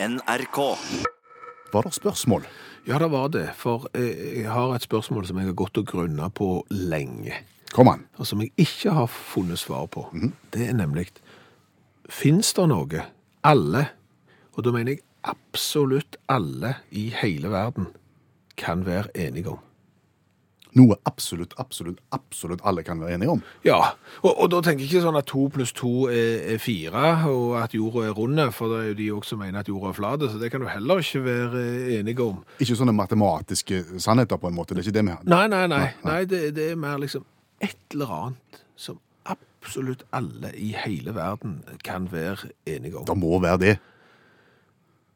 NRK. Var det spørsmål? Ja, det var det. For jeg har et spørsmål som jeg har gått og grunna på lenge, Kom an. og som jeg ikke har funnet svar på. Det er nemlig Fins det noe alle, og da mener jeg absolutt alle i hele verden, kan være enige om? Noe absolutt, absolutt, absolutt alle kan være enige om. Ja, og, og da tenker jeg ikke sånn at to pluss to er, fire, og at jorda er runde, for det er jo de også som mener at jorda er flat, så det kan du heller ikke være enige om. Ikke sånne matematiske sannheter, på en måte. Det er ikke det vi har. Nei, nei, nei. nei det, det er mer liksom et eller annet som absolutt alle i hele verden kan være enige om. Det må være det.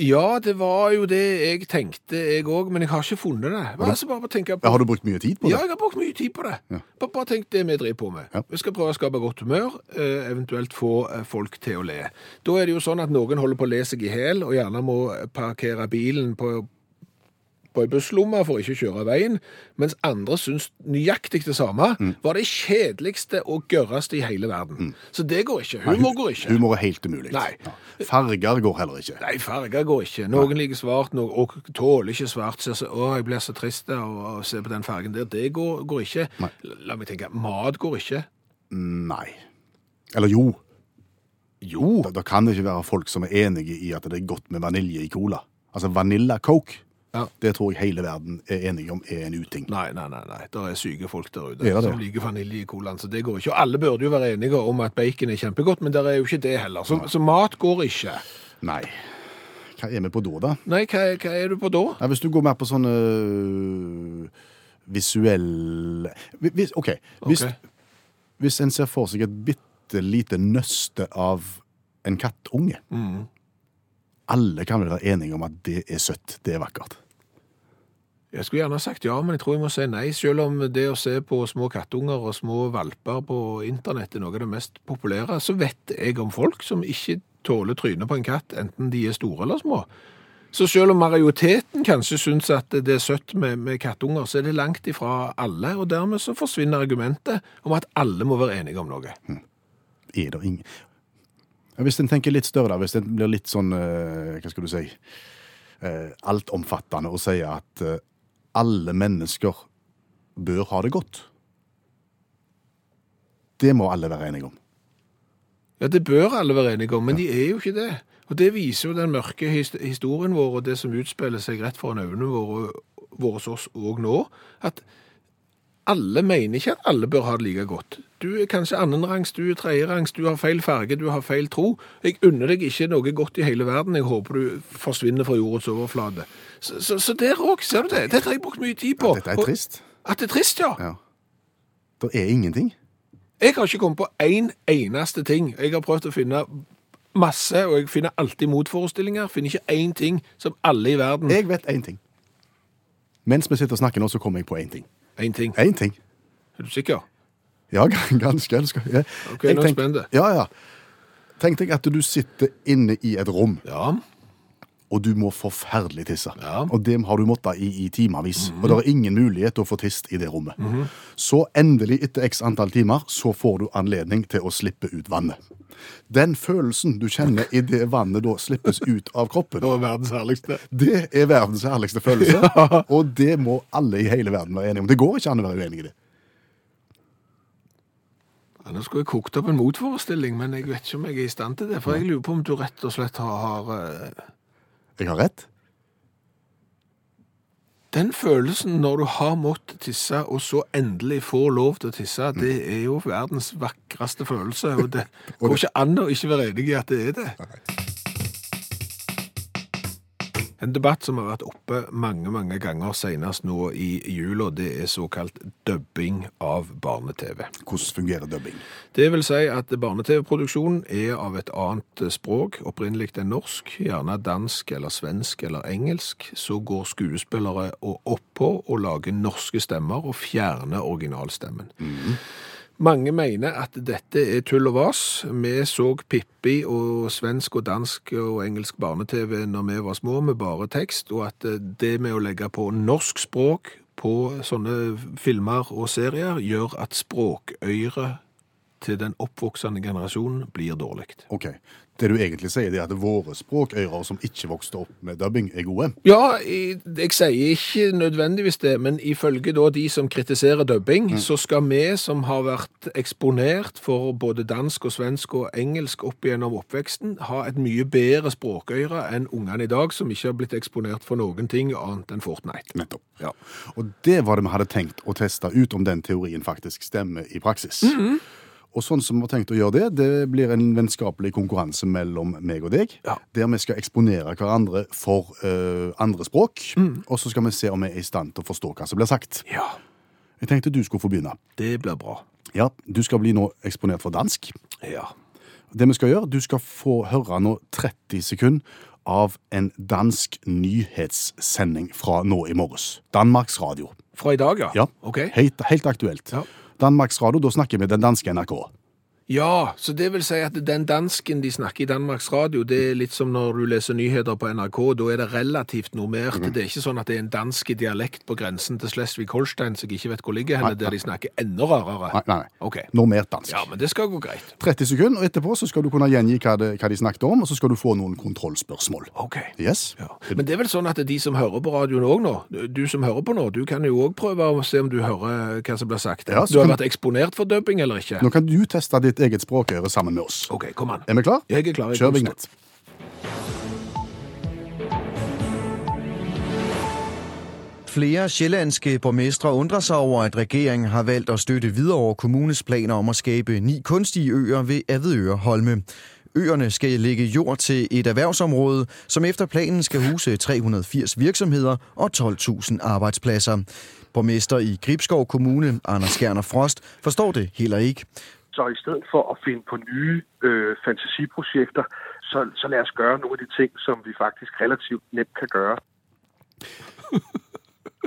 Ja, det var jo det jeg tenkte, jeg òg, men jeg har ikke funnet det. Altså, bare tenke på Ja, Har du brukt mye tid på det? Ja, jeg har brukt mye tid på det. Ja. Bare, bare tenk det vi driver på med. Ja. Vi skal prøve å skape godt humør, eh, eventuelt få eh, folk til å le. Da er det jo sånn at noen holder på å le seg i hjel, og gjerne må parkere bilen på, på i busslomma for ikke å kjøre veien, mens andre syns nøyaktig det samme Mm. var det kjedeligste og gørreste i hele verden. Så det går ikke. Humor går ikke. Humor er helt umulig. Nei. Farger går heller ikke. Nei, farger går ikke. Noen liker svart, noen og tåler ikke svart. Så, så, å, jeg blir så trist av å se på den fargen der. Det går, går ikke. Nei. La meg tenke, mat går ikke. Nei. Eller jo. Jo. Da, da kan det ikke være folk som er enige i at det er godt med vanilje i cola. Altså Vanilla Coke, Ja. det tror jeg hele verden er enige om er en uting. Nei, nei, nei, nei. Det er syke folk der ute det? som liker vanilje i colaen, så det går ikke. Og alle burde jo være enige om at bacon er kjempegodt, men det er jo ikke det heller. Så, så mat går ikke. Nei. Hva er vi på da, da? Nei, hva, hva er du på da? Nei, hvis du går mer på sånne øh, visuell hvis, OK. Hvis, hvis en ser for seg et bitte lite nøste av en kattunge Mm. Alle kan vel være enige om at det er søtt, det er vakkert. Jeg skulle gjerne sagt ja, men jeg tror jeg må si nei, selv om det å se på små kattunger og små valper på internett er noe av det mest populære, så vet jeg om folk som ikke tåler trynet på en katt, enten de er store eller små. Så selv om majoriteten kanskje syns at det er søtt med, med kattunger, så er det langt ifra alle, og dermed så forsvinner argumentet om at alle må være enige om noe. Er det ingen Ja, Hvis en tenker litt større, da, hvis en blir litt sånn øh, Hva skal du si øh, Altomfattende og sier at øh, alle mennesker bør ha det godt. Det må alle være enige om. Ja, det bør alle være enige om, men de er jo ikke det. Og det viser jo den mørke historien vår, og det som utspiller seg rett foran øynene våre, våre oss òg nå, at alle mener ikke at alle bør ha det like godt. Du er kanskje annenrangs, du er tredjerangs, du har feil farge, du har feil tro. Jeg unner deg ikke noe godt i hele verden. Jeg håper du forsvinner fra jordens overflate. Så, så, så der òg, ser du det? Dette har jeg brukt mye tid på. Dette er Og- trist. At det er trist, ja. Ja. Det er ingenting. Jeg har ikke kommet på én eneste ting. Jeg har prøvd å finne masse, og jeg finner alltid motforestillinger. Finner ikke én ting som alle i verden Jeg vet én ting. Mens vi sitter og snakker nå, så kommer jeg på én ting. Én ting. Én ting. Er du sikker? Ja, ganske. ganske. Jeg, Ok, nå er jeg tenk- spent. Ja, ja. Tenk deg at du sitter inne i et rom, Ja. Og du må forferdelig tisse. Ja. Og det har du måttet i, i timevis. Og det er ingen mulighet til å få tist i det rommet. Så endelig, etter x antall timer, så får du anledning til å slippe ut vannet. Den følelsen du kjenner i det vannet da slippes ut av kroppen, Det er verdens herligste. det er verdens herligste følelse. Og det må alle i hele verden være enige om. Det går ikke an å være uenig i det. Ja, nå skulle jeg kokt opp en motforestilling, men jeg vet ikke om jeg er i stand til det. For jeg lurer på om du rett og slett har, har eh, Jeg har rett. Den følelsen når du har måttet tisse, og så endelig får lov til å tisse, det er jo verdens vakreste følelse. Og det går ikke an å ikke være enig i at det er det. En debatt som har vært oppe mange, mange ganger senest nå i jula, det er såkalt dubbing av barne-TV. Hvordan fungerer dubbing? Det vil si at barne-TV-produksjonen er av et annet språk, opprinnelig enn norsk, gjerne dansk eller svensk eller engelsk. Så går skuespillere oppå og lager norske stemmer og fjerner originalstemmen. Mange mener at dette er tull og vas. Vi så Pippi og svensk og dansk og engelsk barne-TV når vi var små med bare tekst, og at det med å legge på norsk språk på sånne filmer og serier gjør at språkøyre til den oppvoksende generasjonen blir dårlig. Ok. Det du egentlig sier, det er at våre språkører som ikke vokste opp med dubbing, er gode. Ja, jeg, jeg sier ikke nødvendigvis det, men ifølge da de som kritiserer dubbing, så skal vi som har vært eksponert for både dansk og svensk og engelsk opp gjennom oppveksten, ha et mye bedre språkøyre enn ungene i dag, som ikke har blitt eksponert for noen ting annet enn Fortnite. Nettopp. Ja. Og det var det vi hadde tenkt å teste ut om den teorien faktisk stemmer i praksis. Og sånn som vi har tenkt å gjøre det, det blir en vennskapelig konkurranse mellom meg og deg, Ja. der vi skal eksponere hverandre for uh, andre språk, og så skal vi se om vi er i stand til å forstå hva som blir sagt. ja, Jeg tenkte du skulle få begynne. det blir bra. Ja, du skal bli nå eksponert for dansk. Ja. Det vi skal gjøre, du skal få høre nå 30 sekunder av en dansk nyhetssending fra nå i morges. Danmarks Radio. Fra i dag, ja? Ja, Ok. helt, helt aktuelt. Ja. Danmarks Radio, da snakker vi den danske NRK. Ja, så det vil si at den dansken de snakker i Danmarks Radio, det er litt som når du leser nyheter på NRK, da er det relativt normert. Mhm. Det er ikke sånn at det er en dansk dialekt på grensen til Slesvig-Holstein som jeg ikke vet hvor ligger henne, der de snakker enda rarere. Nei, nei, nei. Okay. Normert dansk. Ja, men det skal gå greit. 30 sekunder, og etterpå så skal du kunne gjengi hva, det, hva de snakket om, og så skal du få noen kontrollspørsmål. Ok. Yes? Ja. Men det er vel sånn at de som hører på radioen òg nå, du som hører på nå, du kan jo òg prøve å se om du hører hva som blir sagt. Ja, du har kan- vært eksponert for dubbing eller ikke? Nå kan du teste ditt eget språkøre sammen med oss. OK, kom an. Er vi klar? Jeg er klar. Jeg Kjør vignett. Flere sjællandske borgmestre undrer sig over, at regeringen har valgt at støtte Hvidovre Kommunes planer om at skabe ni kunstige øer ved Avedøre Holme. Øerne skal lægge jord til et erhvervsområde, som efter planen skal huse 380 virksomheder og 12.000 arbejdspladser. Borgmester i Gribskov Kommune, Anders Gerner Frost, forstår det heller ikke. Så i stedet for at finde på nye øh, fantasiprojekter, så, så lad os gøre nogle af de ting, som vi faktisk relativt nemt kan gøre.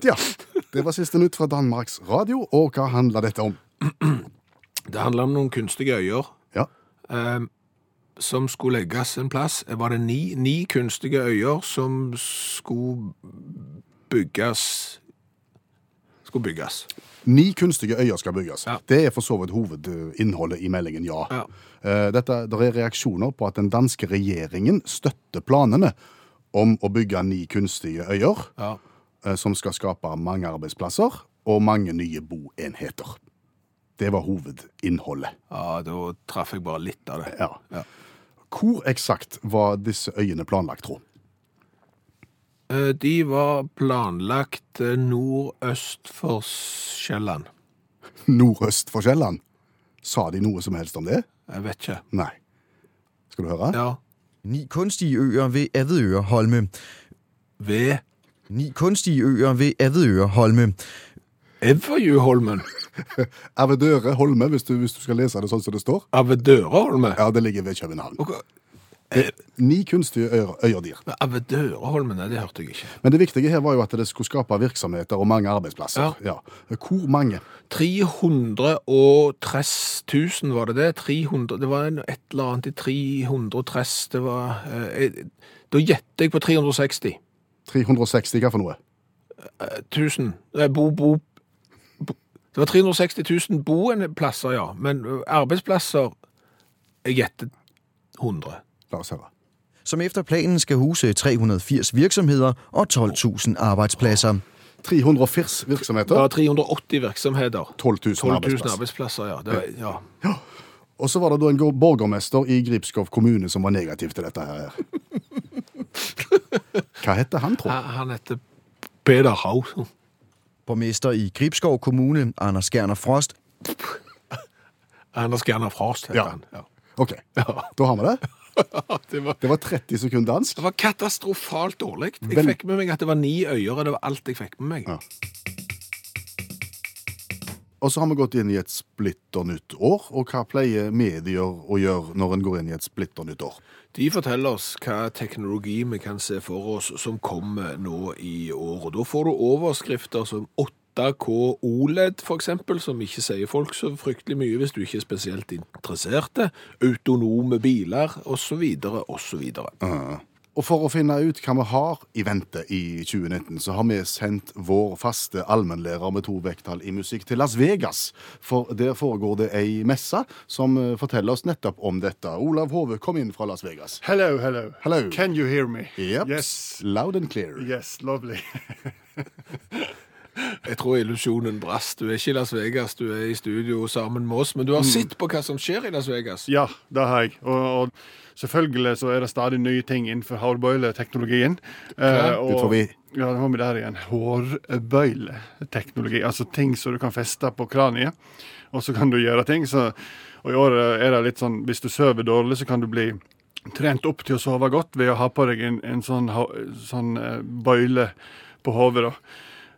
Ja, det var siste nytt fra Danmarks Radio, og hva handler dette om? Det handler om noen kunstige øyer Ja, eh, som skulle legges en plass. Var det ni, ni kunstige øyer som skulle bygges Skulle bygges. Ni kunstige øyer skal bygges. Ja. Det er for så vidt hovedinnholdet i meldingen, ja. Ja. Eh, Dette, der er reaksjoner på at den danske regjeringen støtter planene om å bygge ni kunstige øyer, Ja. eh, som skal skape mange arbeidsplasser og mange nye boenheter. Det var hovedinnholdet. ja, da traff jeg bare litt av det. Ja. Ja. Hvor eksakt var disse øyene planlagt, tro? Eh, De var planlagt eh, nordøst for Sjælland. Nordøst for Sjælland? Sa de noe som helst om det? Jeg vet ikke. Nei. Skal du høre? Ja. Ni kunstige øer ved Avedøre Holme. Ved Ni kunstige øer ved Avedøre Holme. Everjuholmen. Avedøre Holme, hvis du, hvis du skal lese det sånn som det står. Avedøreholme. Ja, det ligger ved København. Og hva- Ni kunstige øyer, øyerdyr. Nei, det hørte jeg ikke. Men det viktige her var jo at det skulle skape virksomheter og mange arbeidsplasser. Ja. Hvor mange? 330 000 var det det? 300, det var en, et eller annet i 330, det var... Eh, da gjetter jeg på 360 360, hva for noe? 1000. Eh, bo, bo, bo. Det var 360 000 boendeplasser, ja. Men arbeidsplasser, jeg gjetter 100. La oss høre. som efter planen skal huse 380 virksomheder og 12.000 arbejdspladser. 380 virksomheter, Ja, 380 virksomheter. 12 000 12 000 arbeidsplasser. arbeidsplasser, ja. Det, ja. Og så var det da en borgermester i Gripskov kommune som var negativ til dette her. Hva heter han, tro? Han han heter Peter Hausen. Borgmester i Gripskov Kommune, Anders Gerner Frost, Anders Gerner Frost heter Ja. han. Ja. Ok, da har vi det. Det var, Det var 30 sekunder dansk. det var katastrofalt dårlig. Jeg Vel- fikk med meg at det var ni øyer, og det var alt jeg fikk med meg. Ja. Og så har vi gått inn i et splitter nytt år. Og hva pleier medier å gjøre når en går inn i et splitter nytt år? De forteller oss hva teknologi vi kan se for oss som kommer nå i år. Og da får du overskrifter som 8K OLED, for eksempel, som ikke sier folk så fryktelig mye hvis du ikke er spesielt interesserte. Autonome biler, osv., osv. Og for å finne ut hva vi har i vente i 2019, så har vi sendt vår faste allmennlærer med to vekttall i musikk til Las Vegas. For der foregår det ei messe som eh, forteller oss nettopp om dette. Olav Hove, kom inn fra Las Vegas. Hello, hello. Hello. Can you hear me? Yep. Yes. Loud and clear. Yes, lovely. Jeg tror illusjonen brast. Du er ikke i Las Vegas, du er i studio sammen med oss. Men du har sett på hva som skjer i Las Vegas. Ja, det har jeg. Og, og selvfølgelig så er det stadig nye ting innenfor hårbøyleteknologien. Eh, og- Ut vi. Ja, det har vi der igjen. Hårbøyleteknologi. Altså ting som du kan feste på kraniet, og så kan du gjøre ting. Så, og i år er det litt sånn hvis du sover dårlig, så kan du bli trent opp til å sove godt ved å ha på deg en, en sånn, sånn eh, bøyle på hodet.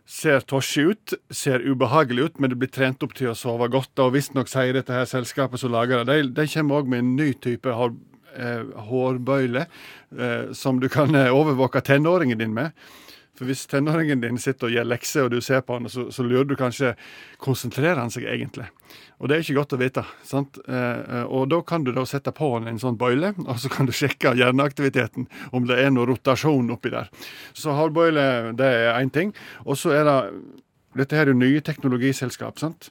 Ser tosje ut, ser ubehagelig ut, men du blir trent opp til å sove godt. Og visstnok sier dette her selskapet som lager det, de, de kommer òg med en ny type hår, eh, hårbøyle eh, som du kan eh, overvåke tenåringen din med. For hvis tenåringen din sitter og gjør lekser, og du ser på han, så, så lurer du kanskje Konsentrerer han seg egentlig? Og det er ikke godt å vite. sant? Eh, eh, og da kan du da sette på han en sånn bøyle, og så kan du sjekke hjerneaktiviteten, om det er noe rotasjon oppi der. Så hårbøyle, det er én ting. Og så er det Dette her er jo nye teknologiselskap, sant?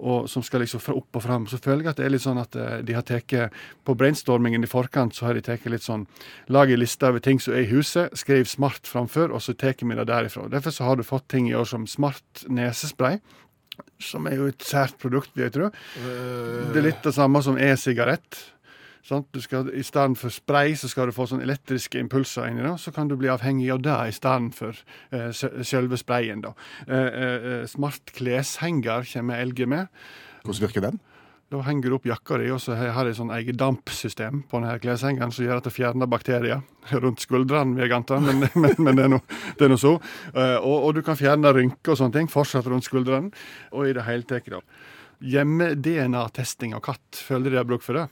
Og som skal liksom fra opp og fram. Så føler jeg at det er litt sånn at eh, de har tatt På brainstormingen i forkant så har de tatt litt sånn Lag en liste over ting som er i huset, skriv smart framfor, og så tar vi det derifra. Derfor så har du fått ting i år som smart nesespray. Som er jo et sært produkt, vil jeg tro. Det er litt det samme som e-sigarett. Skal, I stedet for spray så skal du få sånn elektriske impulser inni det. Så kan du bli avhengig av det i stedet for eh, selve sprayen. da. Eh, eh, eh, smart kleshenger kommer LG med. Hvordan virker den? Da henger du opp jakka di, og så har de sånn eget dampsystem på denne kleshengeren som gjør at det fjerner bakterier rundt skuldrene, vil jeg anta, men, men, men det er det er nå så. Eh, og, og du kan fjerne rynker og sånne ting fortsatt rundt skuldrene, og i det hele tatt. Hjemme-DNA-testing av katt, føler de er bruk for det?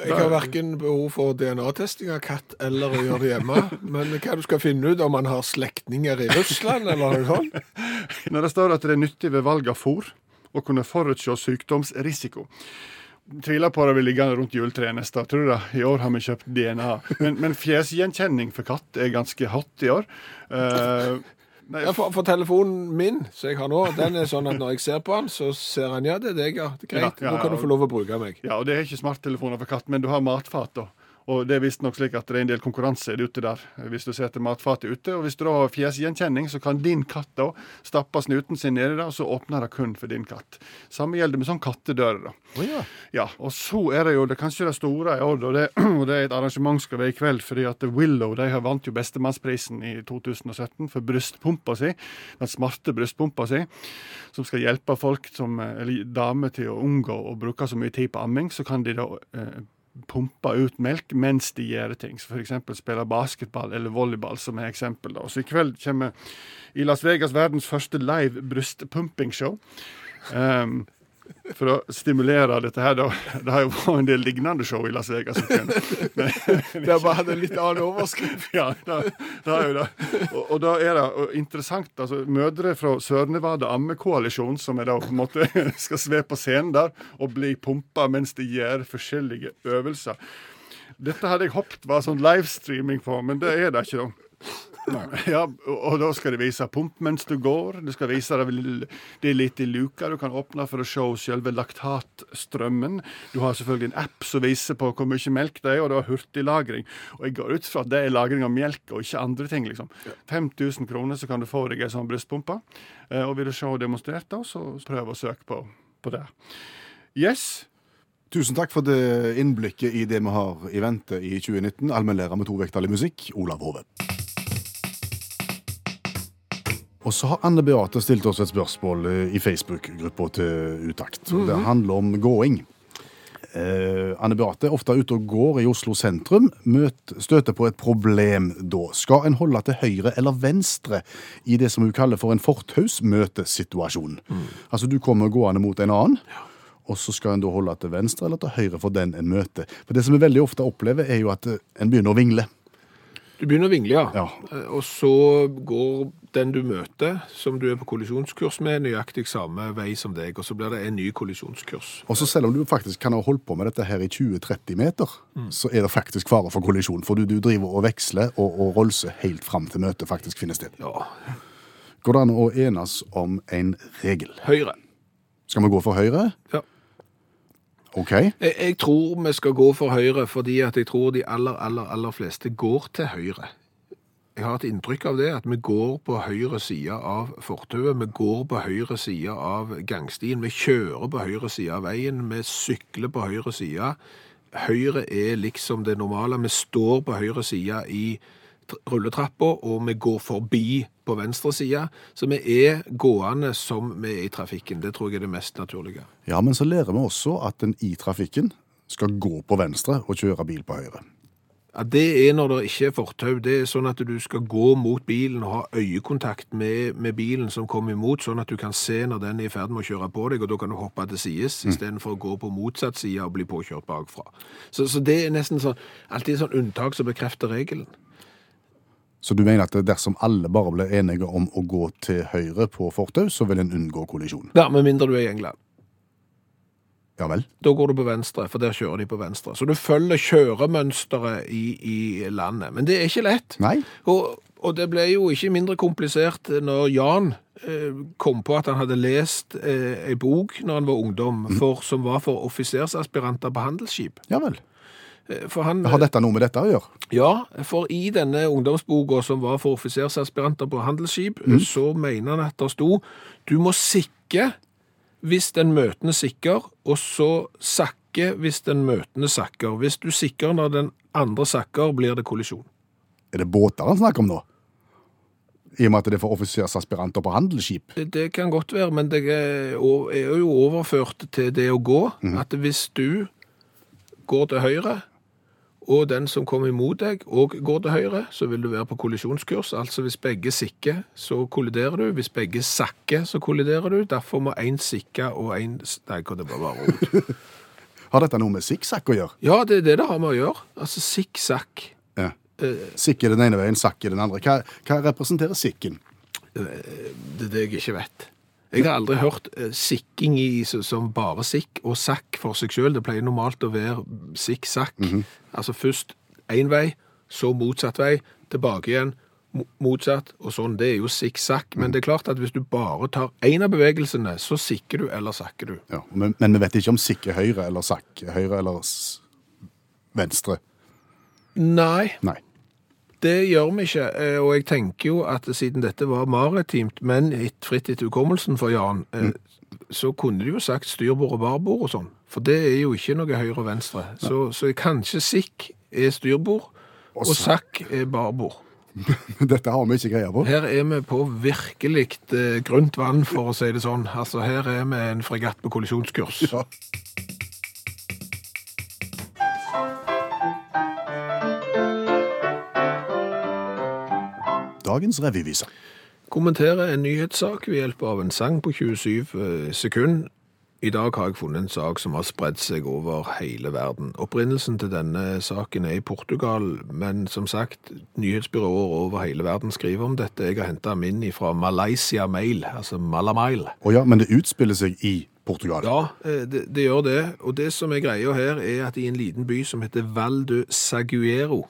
Jeg har verken behov for DNA-testing av katt eller å gjøre det hjemme. Men hva du skal finne ut om man har slektninger i Russland eller noe sånt? Når det står at det er nyttig ved valg av fôr å kunne forutse sykdomsrisiko. Tviler på det vil ligge rundt juletreet neste år. Tror du det? I år har vi kjøpt DNA. Men, men fjesgjenkjenning for katt er ganske hot i år. Nei, Ja, for, for telefonen min som jeg har nå, den er sånn at når jeg ser på den, så ser han ja, det er deg, ja. Det er greit. Ja, ja, Nå kan du få lov å bruke meg. Ja, og det er ikke smarttelefoner for katt, men du har matfat. da. Og det er visstnok slik at det er en del konkurranse ute der, hvis du setter matfatet ute. Og hvis du da har fjesgjenkjenning, så kan din katt da stappe snuten sin nedi der, og så åpner det kun for din katt. Samme gjelder med sånn kattedører. da. ja. Ja, og så er det jo det kanskje det store i år, og det, og det er et arrangement skal være i kveld, fordi at Willow de har vant jo Bestemannsprisen i 2017 for brystpumpa si, den smarte brystpumpa si, som skal hjelpe folk som, eh, eller damer til å unngå å bruke så mye tid på amming. Så kan de da eh, pumpe ut melk mens de gjør ting. som F.eks. spille basketball eller volleyball, som er eksempel. da. Så i kveld kommer i Las Vegas verdens første live brystpumpingshow. Um, for å stimulere dette her, da. Det har jo vært en del lignende show i Las Vegas. Men, Det har bare hatt en litt annen overskrift. ja, det, det er jo det. Og, og da er det og interessant. altså Mødre fra Sør-Nevada ammekoalisjon, som er da på en måte skal sve på scenen der og bli pumpa mens de gjør forskjellige øvelser. Dette hadde jeg håpet var sånn livestreaming på, men det er det ikke. da. Ja, og, da skal de vise pump mens du går. Du skal vise deg Det er litt i luka du kan åpne for å se selve laktatstrømmen. Du har selvfølgelig en app som viser på hvor mye melk det er, og du har hurtiglagring. Og jeg går ut fra at det er lagring av melk og ikke andre ting. liksom. 5000 kroner så kan du få deg ei sånn brystpumpe. Eh, Og vil du se demonstrert, da, så prøv å søke på, på det. Yes. Tusen takk for det innblikket i det vi har i vente i 2019. Allmennlærer med to vekttall i musikk, Olav Hove. Og så har Anne Beate stilt oss et spørsmål eh, i Facebook-gruppa til Utakt. Det handler om gåing. Eh, Anne Beate er ofte ute og går i Oslo sentrum. Møt, støter på et problem da. Skal en holde til høyre eller venstre i det som hun kaller for en fortausmøtesituasjon? Altså du kommer gående mot en annen. Og så skal en da holde til venstre eller til høyre for den en møter. For det som vi veldig ofte opplever, er jo at eh, en begynner å vingle. Du begynner å vingle, ja. Ja. Eh, Og så går den du møter, som du er på kollisjonskurs med, nøyaktig samme vei som deg, og så blir det en ny kollisjonskurs. Og så selv om du faktisk kan ha holdt på med dette her i 20-30 meter, så er det faktisk fare for kollisjon. For du, du driver og veksler og, og rolser helt fram til møtet faktisk finner sted. Ja, Går det an å enes om en regel? høyre. Skal vi gå for høyre? Ja. OK. Jeg, jeg tror vi skal gå for høyre, fordi at jeg tror de aller, aller, aller fleste går til høyre. Jeg har et inntrykk av det, at vi går på høyre side av fortauet, vi går på høyre side av gangstien, vi kjører på høyre side av veien, vi sykler på høyre side. Høyre er liksom det normale. Vi står på høyre side i rulletrappa, og vi går forbi på venstre side. Så vi er gående som vi er i trafikken. Det tror jeg er det mest naturlige. Ja, men så lærer vi også at en i trafikken skal gå på venstre og kjøre bil på høyre. Ja, Det er når det ikke er fortau. Det er sånn at du skal gå mot bilen og ha øyekontakt med, med bilen som kommer imot, sånn at du kan se når den er i ferd med å kjøre på deg, og da kan du hoppe til sides, istedenfor å gå på motsatt side og bli påkjørt bakfra. Så, så det er nesten sånn, alltid sånn unntak som bekrefter regelen. Så du mener at dersom alle bare blir enige om å gå til høyre på fortau, så vil en unngå kollisjon? Ja, med mindre du er i England. Ja vel? Da går du på venstre, for der kjører de på venstre. Så du følger kjøremønsteret i, i landet. Men det er ikke lett. Nei? Og, og det ble jo ikke mindre komplisert når Jan eh, kom på at han hadde lest eh, ei bok når han var ungdom, for, som var for offisersaspiranter på handelsskip. Ja vel. Eh, han, Har dette noe med dette å gjøre? ja, for i denne ungdomsboka som var for offisersaspiranter på handelsskip, så mener han at det sto du må sikke hvis den møtende sikker, og så sakke hvis den møtende sakker. Hvis du sikker når den andre sakker, blir det kollisjon. Er det båter han snakker om nå? I og med at det er for offisersaspiranter på handelsskip? Det, kan godt være, men det er jo overført til det å gå. At hvis du går til høyre, og den som kommer imot deg og går til høyre, så vil du være på kollisjonskurs. Altså hvis begge sikker, så kolliderer du. Hvis begge sakker, så kolliderer du. Derfor må én sikke og én Nei, kan det bare være rot. Har dette noe med sikksakk å gjøre? Ja, det er det det har med å gjøre. Altså sikksakk. Ja. Eh, Sikk er den ene veien, sakk er den andre. Hva, hva representerer sikken? Det er det jeg ikke vet. Jeg har aldri hørt eh, sikking i, som bare sikk og sakk for seg sjøl. Det pleier normalt å være sikk-sakk. Altså først én vei, så motsatt vei, tilbake igjen, motsatt, og sånn. Det er jo sikk-sakk. Men det er klart at hvis du bare tar én av bevegelsene, så sikker du eller sakker du. Ja, men, men vi vet ikke om sikk er høyre eller sakk. Høyre eller venstre. Nei, Nei. Det gjør vi ikke. eh, Og jeg tenker jo at siden dette var maritimt, men fritt etter hukommelsen for Jan, mm. så kunne de jo sagt styrbord og barbord og sånn. For det er jo ikke noe høyre og venstre. Så, så kanskje sikk er styrbord, og sakk er barbord. Dette har vi ikke greie på. Her er vi på virkelig eh, grunt vann, for å si det sånn. Altså, her er vi en fregatt på kollisjonskurs. Ja. Dagens revyvise. kommentere en nyhetssak ved hjelp av en sang på 27 sekunder. I dag har jeg funnet en sak som har spredt seg over hele verden. Opprinnelsen til denne saken er i Portugal, men som sagt, nyhetsbyråer over hele verden skriver om dette. Jeg har hentet min fra Malaysia Mail, altså Malamail. Å ja, men det utspiller seg i Portugal. Ja, eh, det, det gjør det. Og det som er greia her, er at i en liten by som heter Val de Saguero,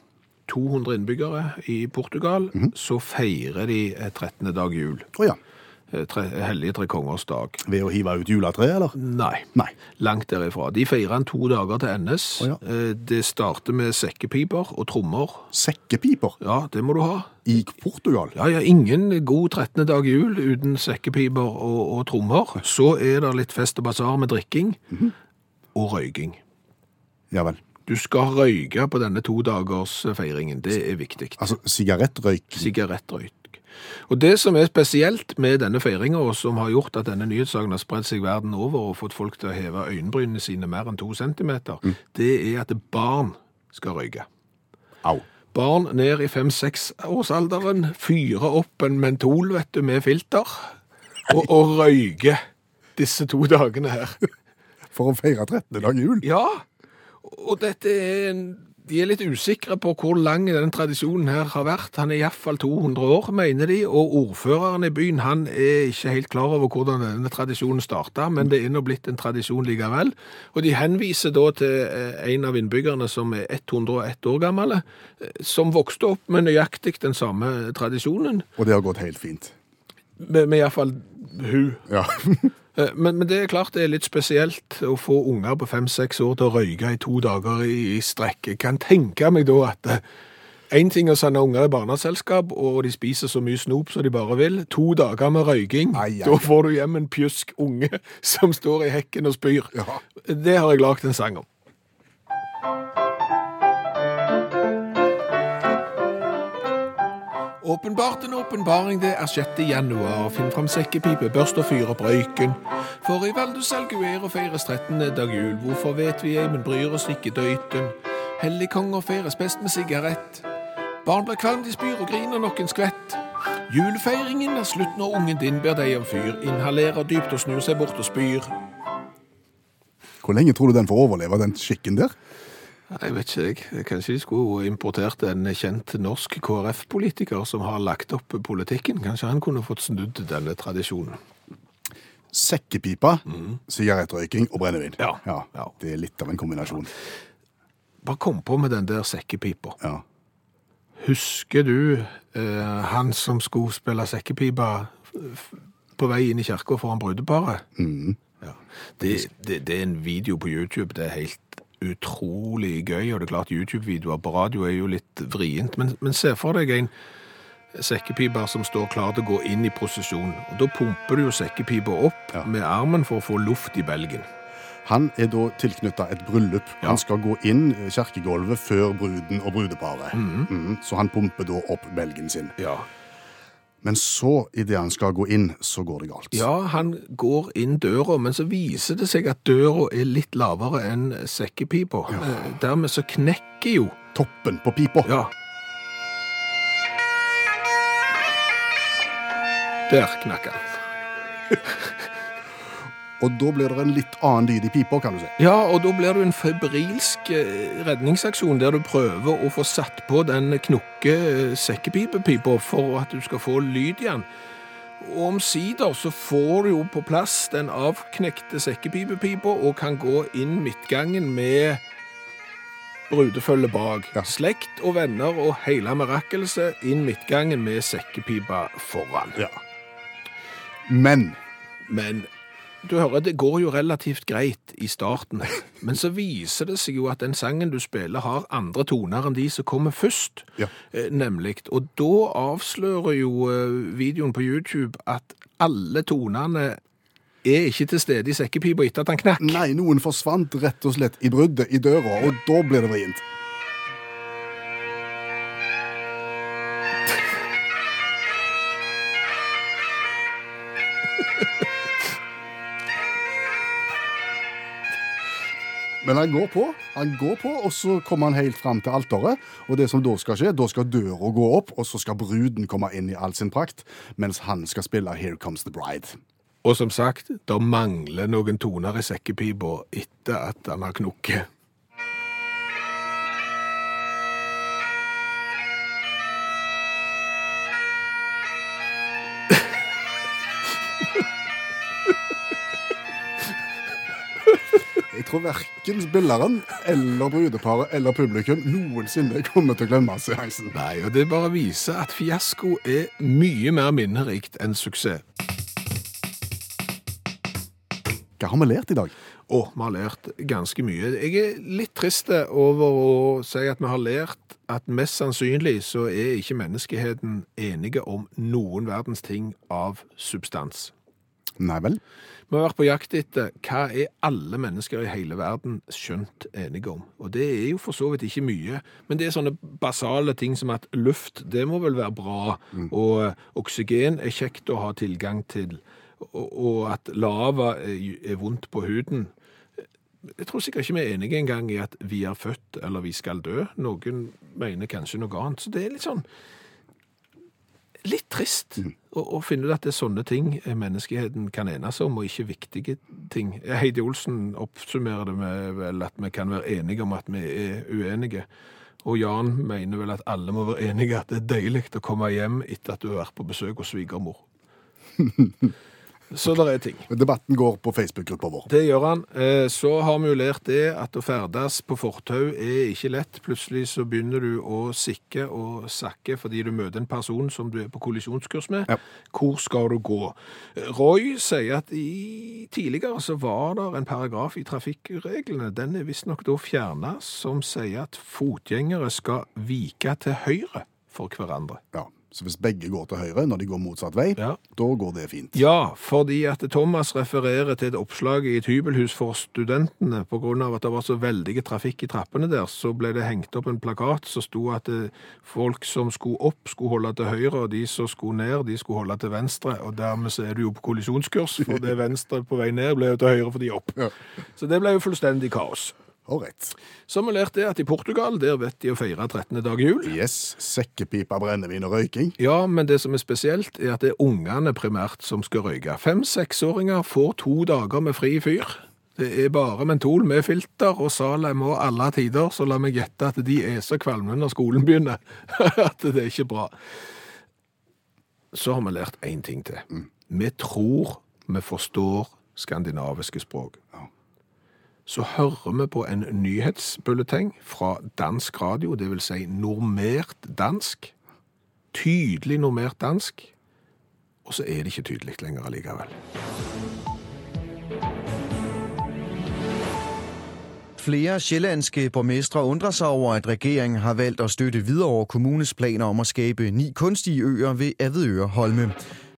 200 innbyggere i Portugal, så feirer de eh, 13. dag jul. Oh, ja. Eh, Tre, hellige tre kongers dag. Ved å hive ut juletreet, eller? Nei, Nei. langt derifra. De feirer den to dager til NS. Oh, ja. Eh, Det starter med sekkepiper og trommer. Sekkepiper Ja, det må du ha. i Portugal. Ja, ja, ingen god 13. dag jul uten sekkepiper og, og trommer. Så er det litt fest og basar med drikking og røyking. Ja vel. Du skal røyke på denne to dagers. Det er viktig. Altså sigarettrøyk. Sigarettrøyk. Og det som er spesielt med denne feiringa, og som har gjort at denne nyhetssaken har spredt seg verden over og fått folk til å heve øyenbrynene sine mer enn to centimeter, det er at barn skal røyke. Au. Barn ned i fem-seks-årsalderen fyrer opp en mentol, vet du, med filter, og, og røyker disse to dagene her. For å feire 13. dag jul. Ja, og dette er en De er litt usikre på hvor lang den tradisjonen her har vært. Han er iallfall 200 år, mener de, og ordføreren i byen han er ikke helt klar over hvordan denne tradisjonen starta, men det er nå blitt en tradisjon likevel. Og de henviser da til eh, en av innbyggerne som er 101 år gammel, eh, som vokste opp med nøyaktig den samme tradisjonen, Og det har gått helt fint. med, med iallfall hun. Ja. Eh, Men, men det er klart det er litt spesielt å få unger på fem-seks år til å røyke i to dager i, i strekk. Jeg kan tenke meg da at én ting er å sende unger i barneselskap, og de spiser så mye snop som de bare vil. To dager med røyking, Ai, ai. da får du hjem en pjusk unge som står i hekken og spyr. Ja. Det har jeg lagd en sang om. Åpenbart en åpenbaring, det er 6. januar. Finn fram sekkepipe, børst og fyr opp røyken. For i Valdres Alguero feires 13. dag jul. Hvorfor vet vi ei, men bryr oss ikke døyten. Hellig konger feires best med sigarett. Barn blir kvalm, de spyr og griner nok en skvett. Julefeiringen er slutt når ungen din ber deg om fyr. Inhalerer dypt og snur seg bort og spyr. Hvor lenge tror du den får overleve, den skikken der? Jeg vet ikke, jeg. Kanskje de skulle importert en kjent norsk KrF-politiker som har lagt opp politikken. Kanskje han kunne fått snudd denne tradisjonen. Sekkepipa, sigarettrøyking og brennevin. Mm. Ja. Ja. Det er litt av en kombinasjon. Bare kom på med den der sekkepipa. Ja. Husker du eh, han som skulle spille sekkepipa på vei inn i kirka foran brudeparet? Ja. Det, det, det er en video på YouTube. Det er helt utrolig gøy. Og det er klart YouTube-videoer på radio er jo litt vrient. Men, men se for deg en sekkepiper som står klar til å gå inn i prosesjon. Og da pumper du jo sekkepipa opp Ja. med armen for å få luft i belgen. Han er da tilknyttet et bryllup. Ja. Han skal gå inn kirkegulvet før bruden og brudeparet. Mhm, Så han pumper da opp belgen sin. Ja. Men så, idet han skal gå inn, så går det galt. Ja, han går inn døra, men så viser det seg at døra er litt lavere enn sekkepipa. Ja. Dermed så knekker jo Toppen på pipa. Ja. Der knakk han. Og da blir det en litt annen lyd i pipa, kan du si. Ja, og da blir det en febrilsk eh, redningsaksjon der du prøver å få satt på den knokke eh, sekkepipepipa for at du skal få lyd igjen. Og omsider så får du jo på plass den avknekte sekkepipepipa og kan gå inn midtgangen med brudefølge bak. Ja. Slekt og venner og hele mirakelset inn midtgangen med sekkepipa foran. Ja. Men Men du hører, det går jo relativt greit i starten, men så viser det seg jo at den sangen du spiller har andre toner enn de som kommer først, Ja. eh, nemlig. Og da avslører jo eh, videoen på YouTube at alle tonene er ikke til stede i sekkepipa etter at han knakk. nei, noen forsvant rett og slett i bruddet i døra, og da blir det vrient. Men han går på, han går på, og så kommer han helt fram til alteret. Og det som da skal skje, da skal døra gå opp, og så skal bruden komme inn i all sin prakt, mens han skal spille Here Comes the Bride. Og som sagt, det mangler noen toner i sekkepipa etter at han har knukket. Jeg tror verken spilleren eller brudeparet eller publikum noensinne kommer til å glemme seansen. Nei, og det bare viser at fiasko er mye mer minnerikt enn suksess. Hva har vi lært i dag? Å, vi har lært ganske mye. Jeg er litt trist over å si at vi har lært at mest sannsynlig så er ikke menneskeheten enige om noen verdens ting av substans. Nei vel? Vi har vært på jakt etter hva er alle mennesker i hele verden skjønt enige om. Og det er jo for så vidt ikke mye, men det er sånne basale ting som at luft, det må vel være bra, og eh, oksygen er kjekt å ha tilgang til, og, og at lava er, er vondt på huden. Jeg tror sikkert ikke vi er enige engang i at vi er født eller vi skal dø. Noen mener kanskje noe annet. Så det er litt sånn litt trist å, å finne ut at det er sånne ting menneskeheten kan enes om, og ikke viktige ting. Heidi Olsen oppsummerer det med vel at vi kan være enige om at vi er uenige. Og Jan mener vel at alle må være enige at det er deilig å komme hjem etter at du har vært på besøk hos svigermor. Så det er ting. Debatten går på Facebook-gruppa vår. Det gjør han. Eh, Så har vi jo lært det at å ferdes på fortau er ikke lett. Plutselig så begynner du å sikke og sakke fordi du møter en person som du er på kollisjonskurs med. Ja. Hvor skal du gå? Roy sier at i, tidligere så var det en paragraf i trafikkreglene, den er visstnok da fjerna, som sier at fotgjengere skal vike til høyre for hverandre. Ja. Så hvis begge går til høyre når de går motsatt vei, Ja. da går det fint. Ja, fordi at Thomas refererer til et oppslag i et hybelhus for studentene. Av at det var så veldig trafikk i trappene der, så ble det hengt opp en plakat som sto at eh, folk som skulle opp, skulle holde til høyre, og de som skulle ned, de skulle holde til venstre. Og dermed så er du jo på kollisjonskurs, for det venstre på vei ned ble jo til høyre for de opp. Ja. Så det ble jo fullstendig kaos. Ålreit. Så har vi lært det at i Portugal, der vet de å feire 13. dag jul. Yes. Sekkepipe, brennevin og røyking. Ja, men det som er spesielt, er at det er ungene primært som skal røyke. Fem-seksåringer får to dager med fri fyr. Det er bare mentol med filter og Salem og alle tider, så la meg gjette at de er så kvalme når skolen begynner at det er ikke bra. Så har vi lært én ting til. Vi tror vi forstår skandinaviske språk. Så hører vi på en nyhetsbulleteng fra dansk radio, vil si normert dansk. Tydelig normert dansk. Og så er det ikke tydelig lenger allikevel. Flere sjællandske borgmestre undrer sig over, at regeringen har valgt at støtte videre over kommunes planer om at skabe ni kunstige øer ved Avedøre Holme.